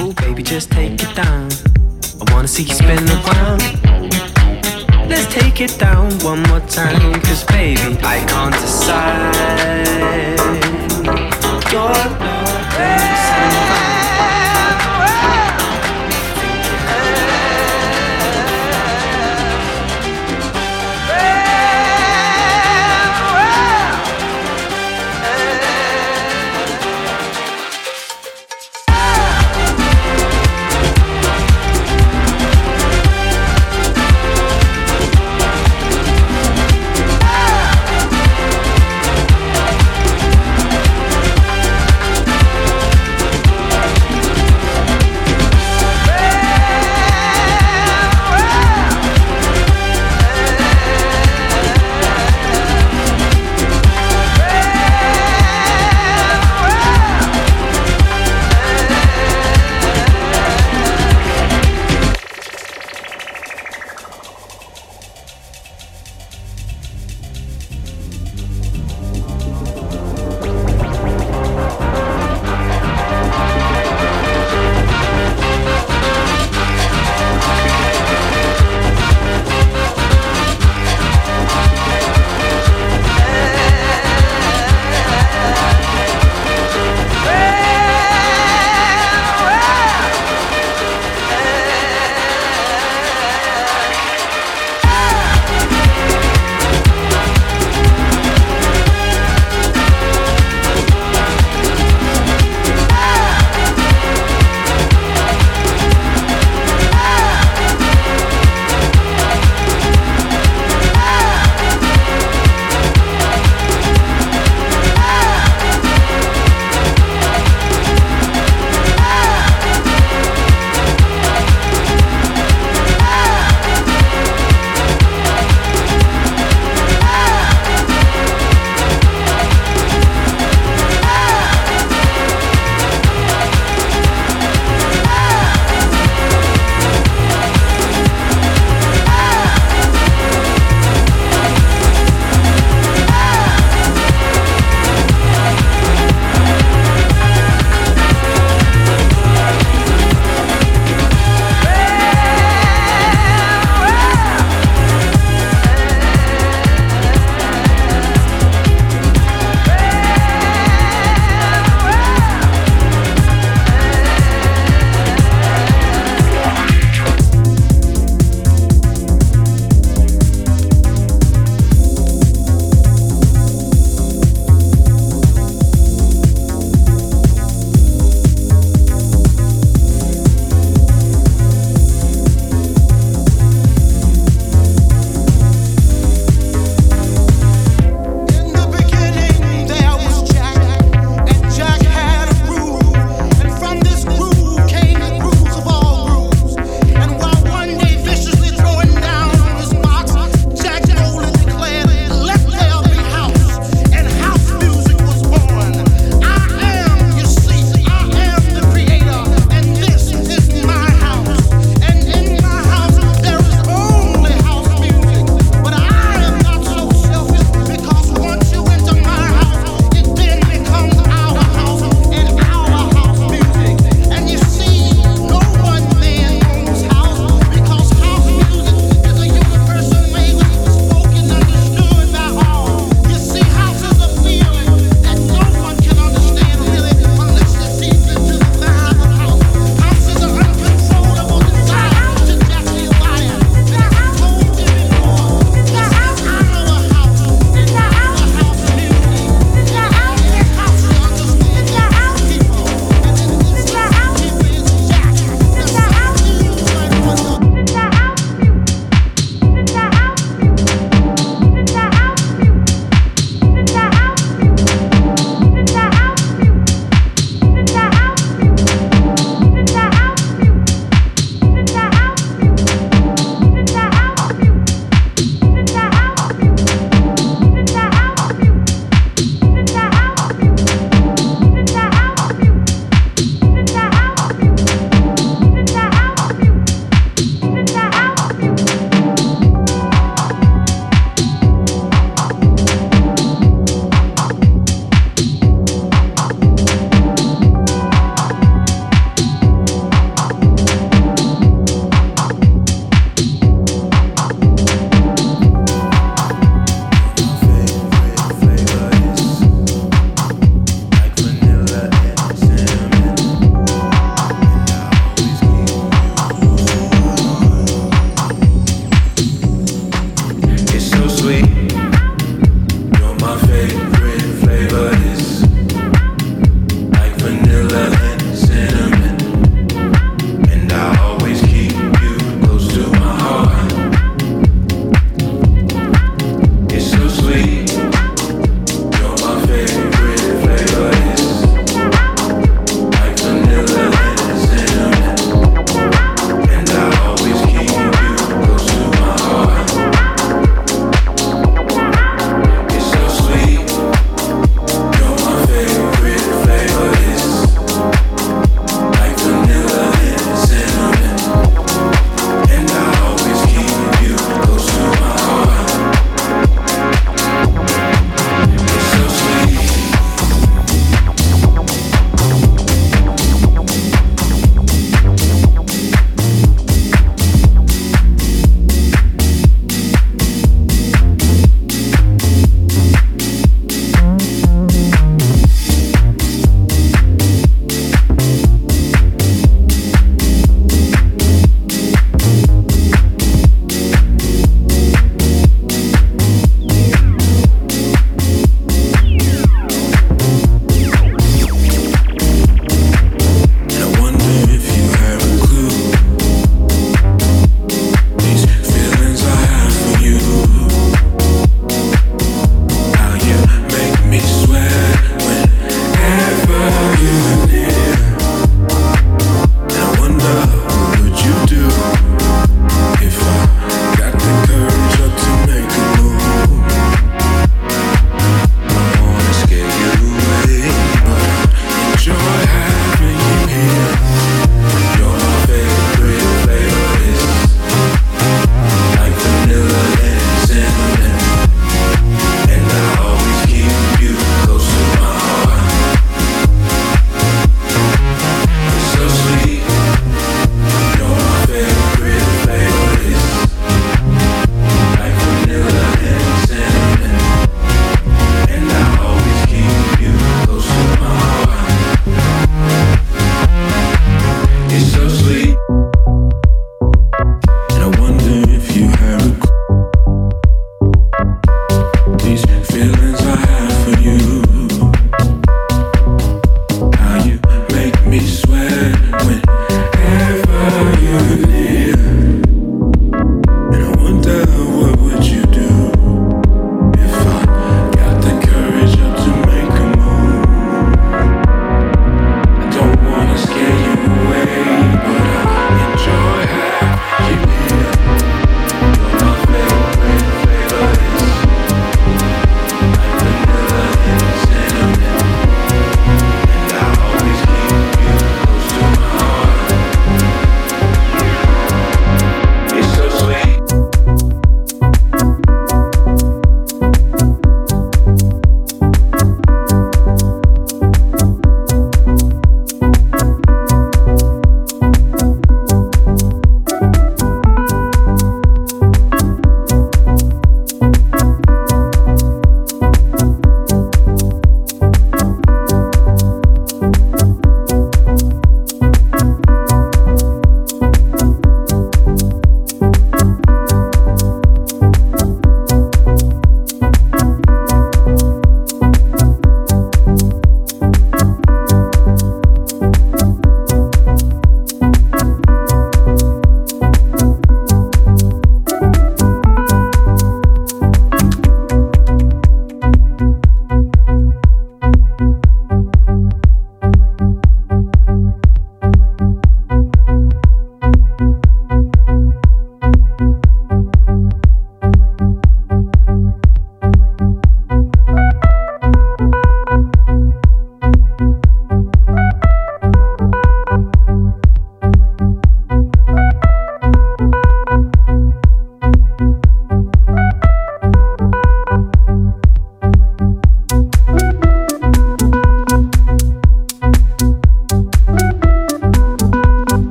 Ooh, baby, just take it down. I wanna see you spin around. Let's take it down one more time. Cause baby, I can't decide.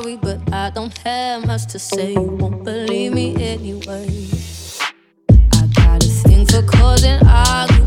sorry, but I don't have much to say. You won't believe me anyway. I got a thing for causing arguments.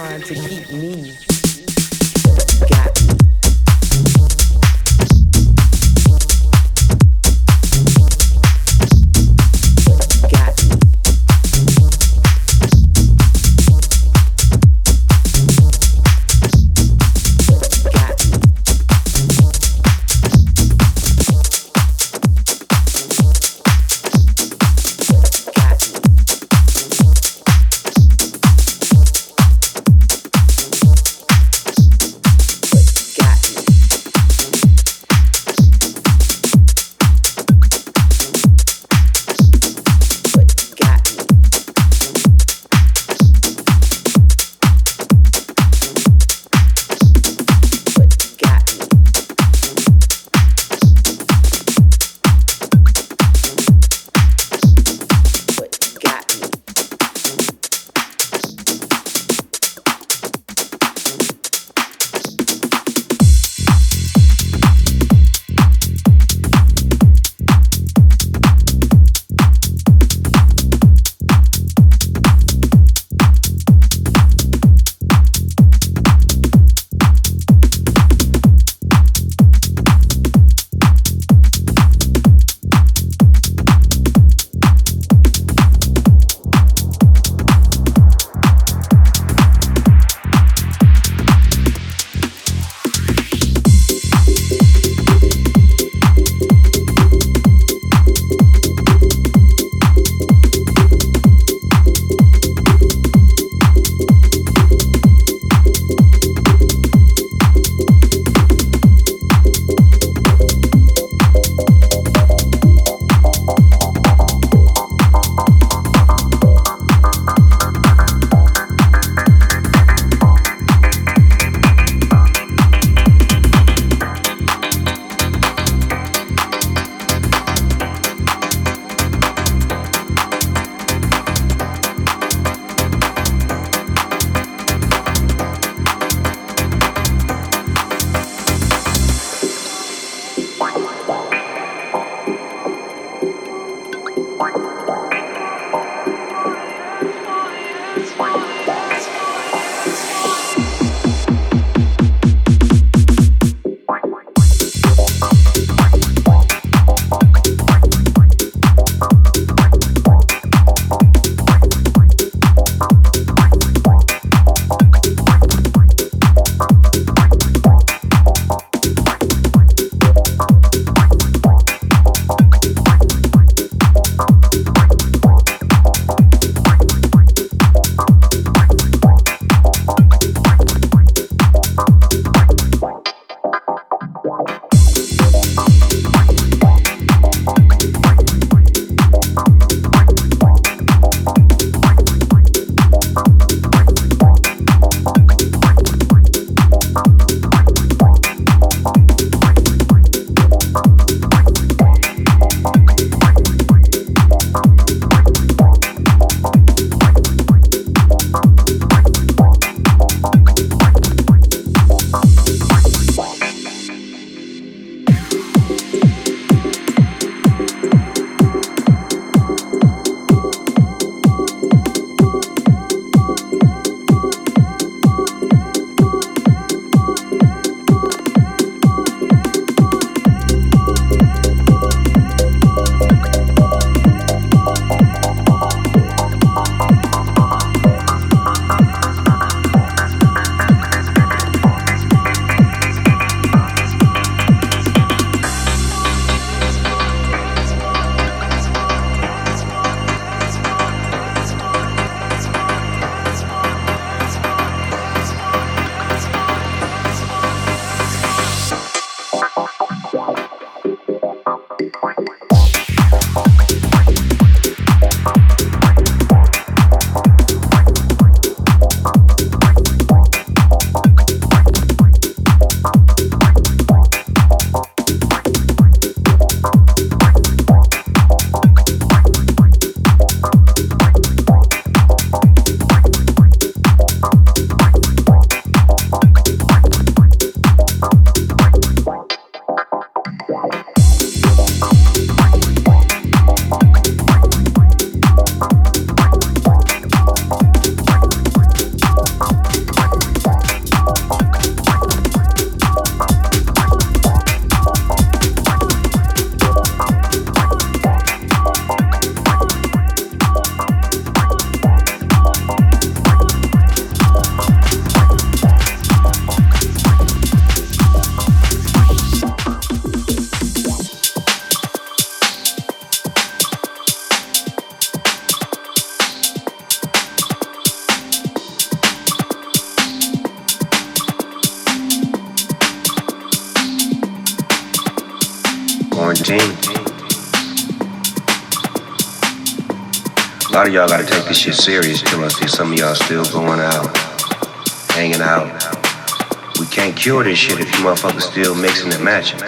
trying to keep me shit serious see some of y'all still going out, hanging out. We can't cure this shit if you motherfuckers still mixing and matching.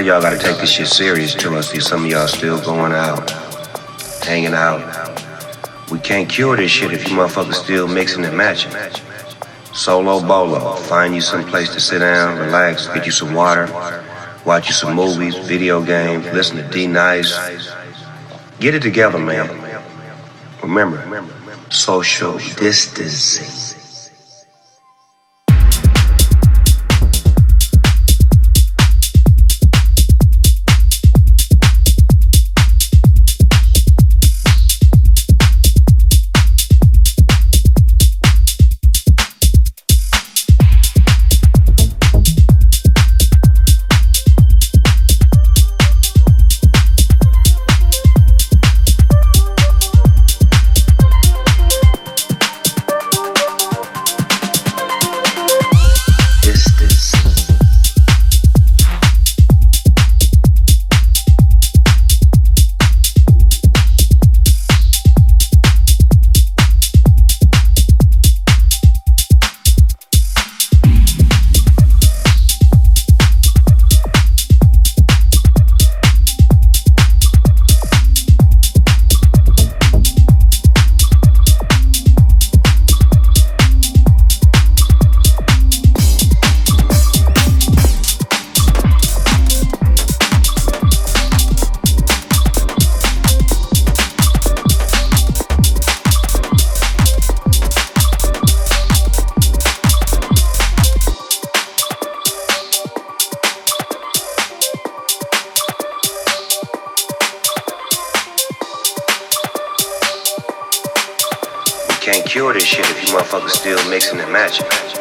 Of y'all gotta take this shit serious till I see some of y'all still going out, hanging out. We can't cure this shit if you motherfuckers still mixing and matching. Solo bolo, find you some place to sit down, relax, get you some water, watch you some movies, video games, listen to D Nice. Get it together, man. Remember, social distancing. can't cure this shit if you motherfuckers still mixing and matching.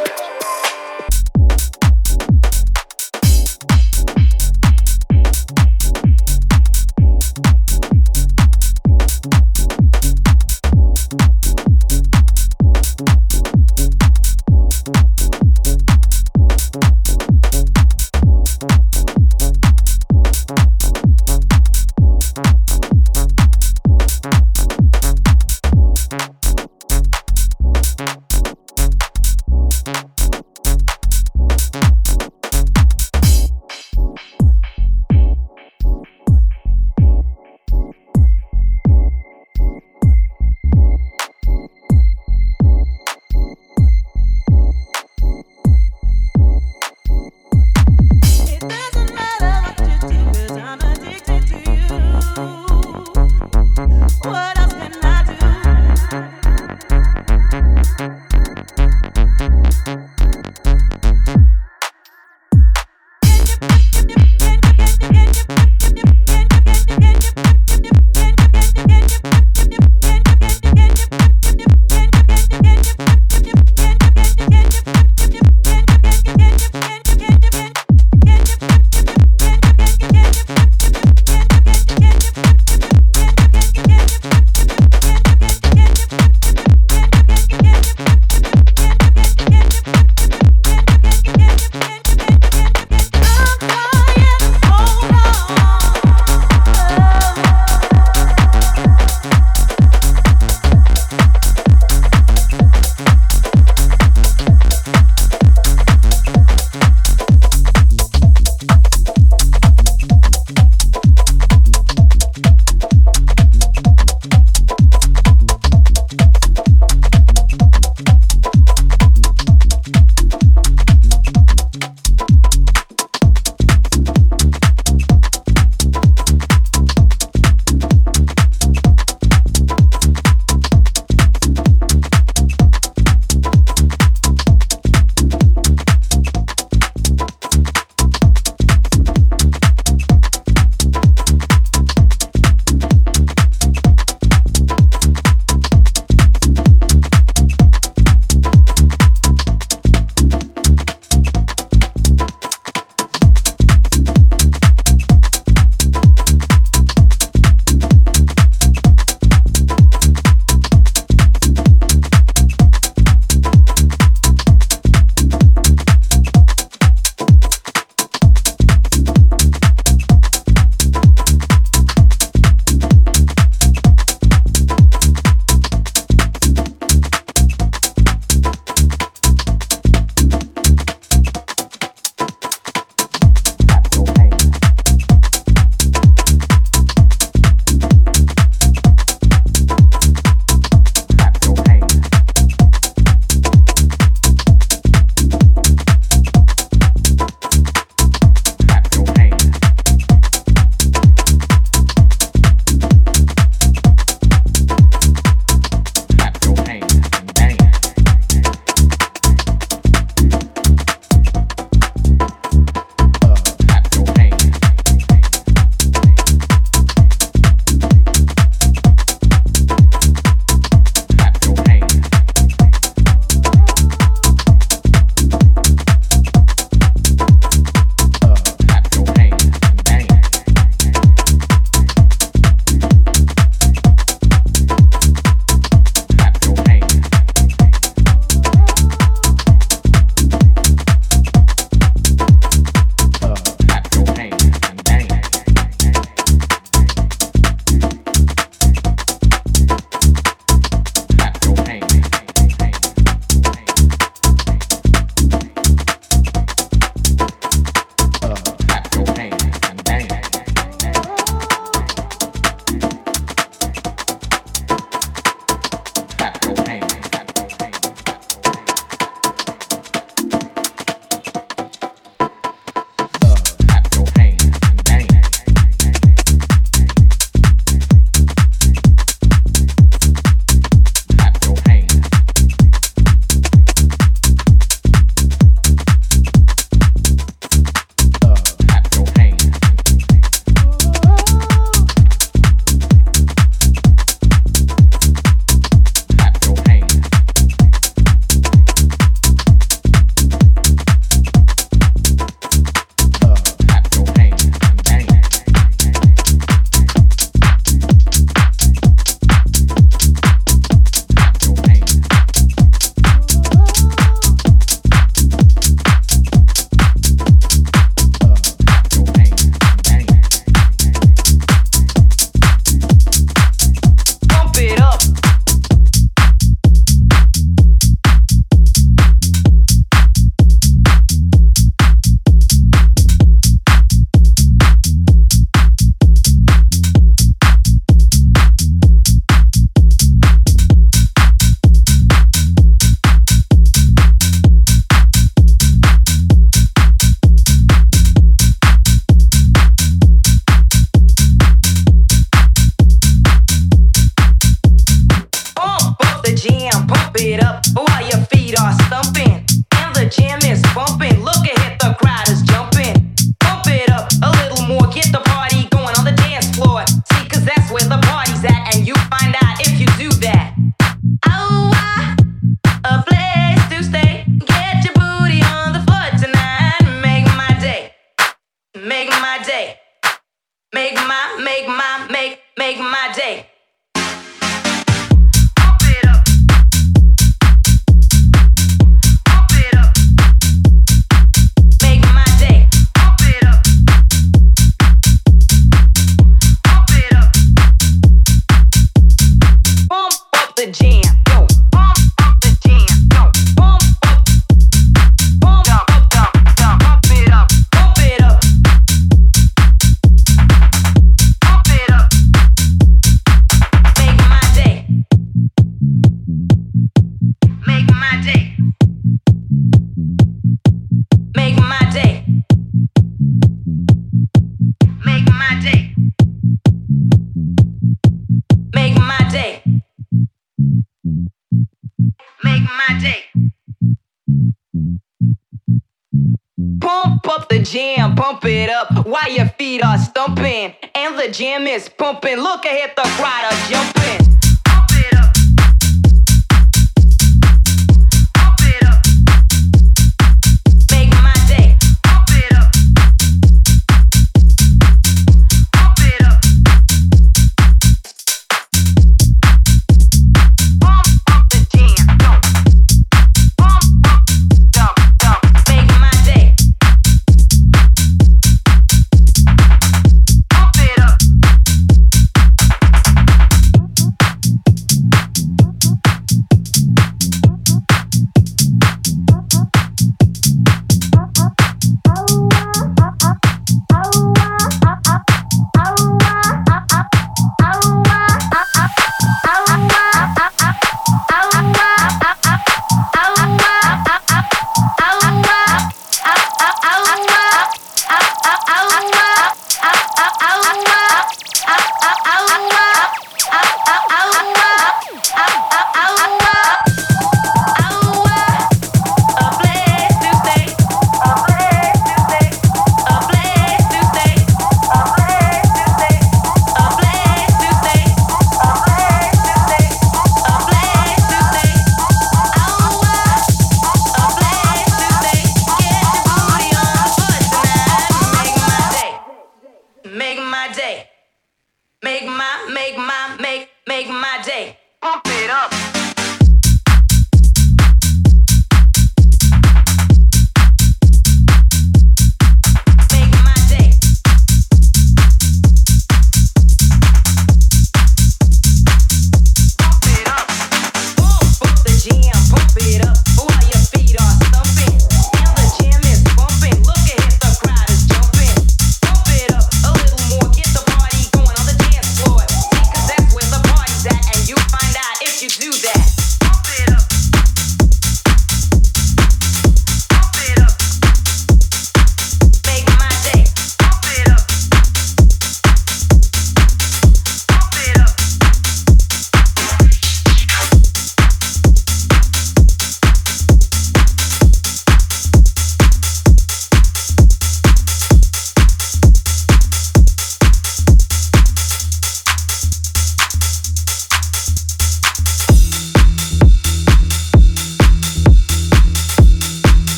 Jam bump it up while your feet are stumping. And the jam is pumping. Look ahead, the crowd are jumping.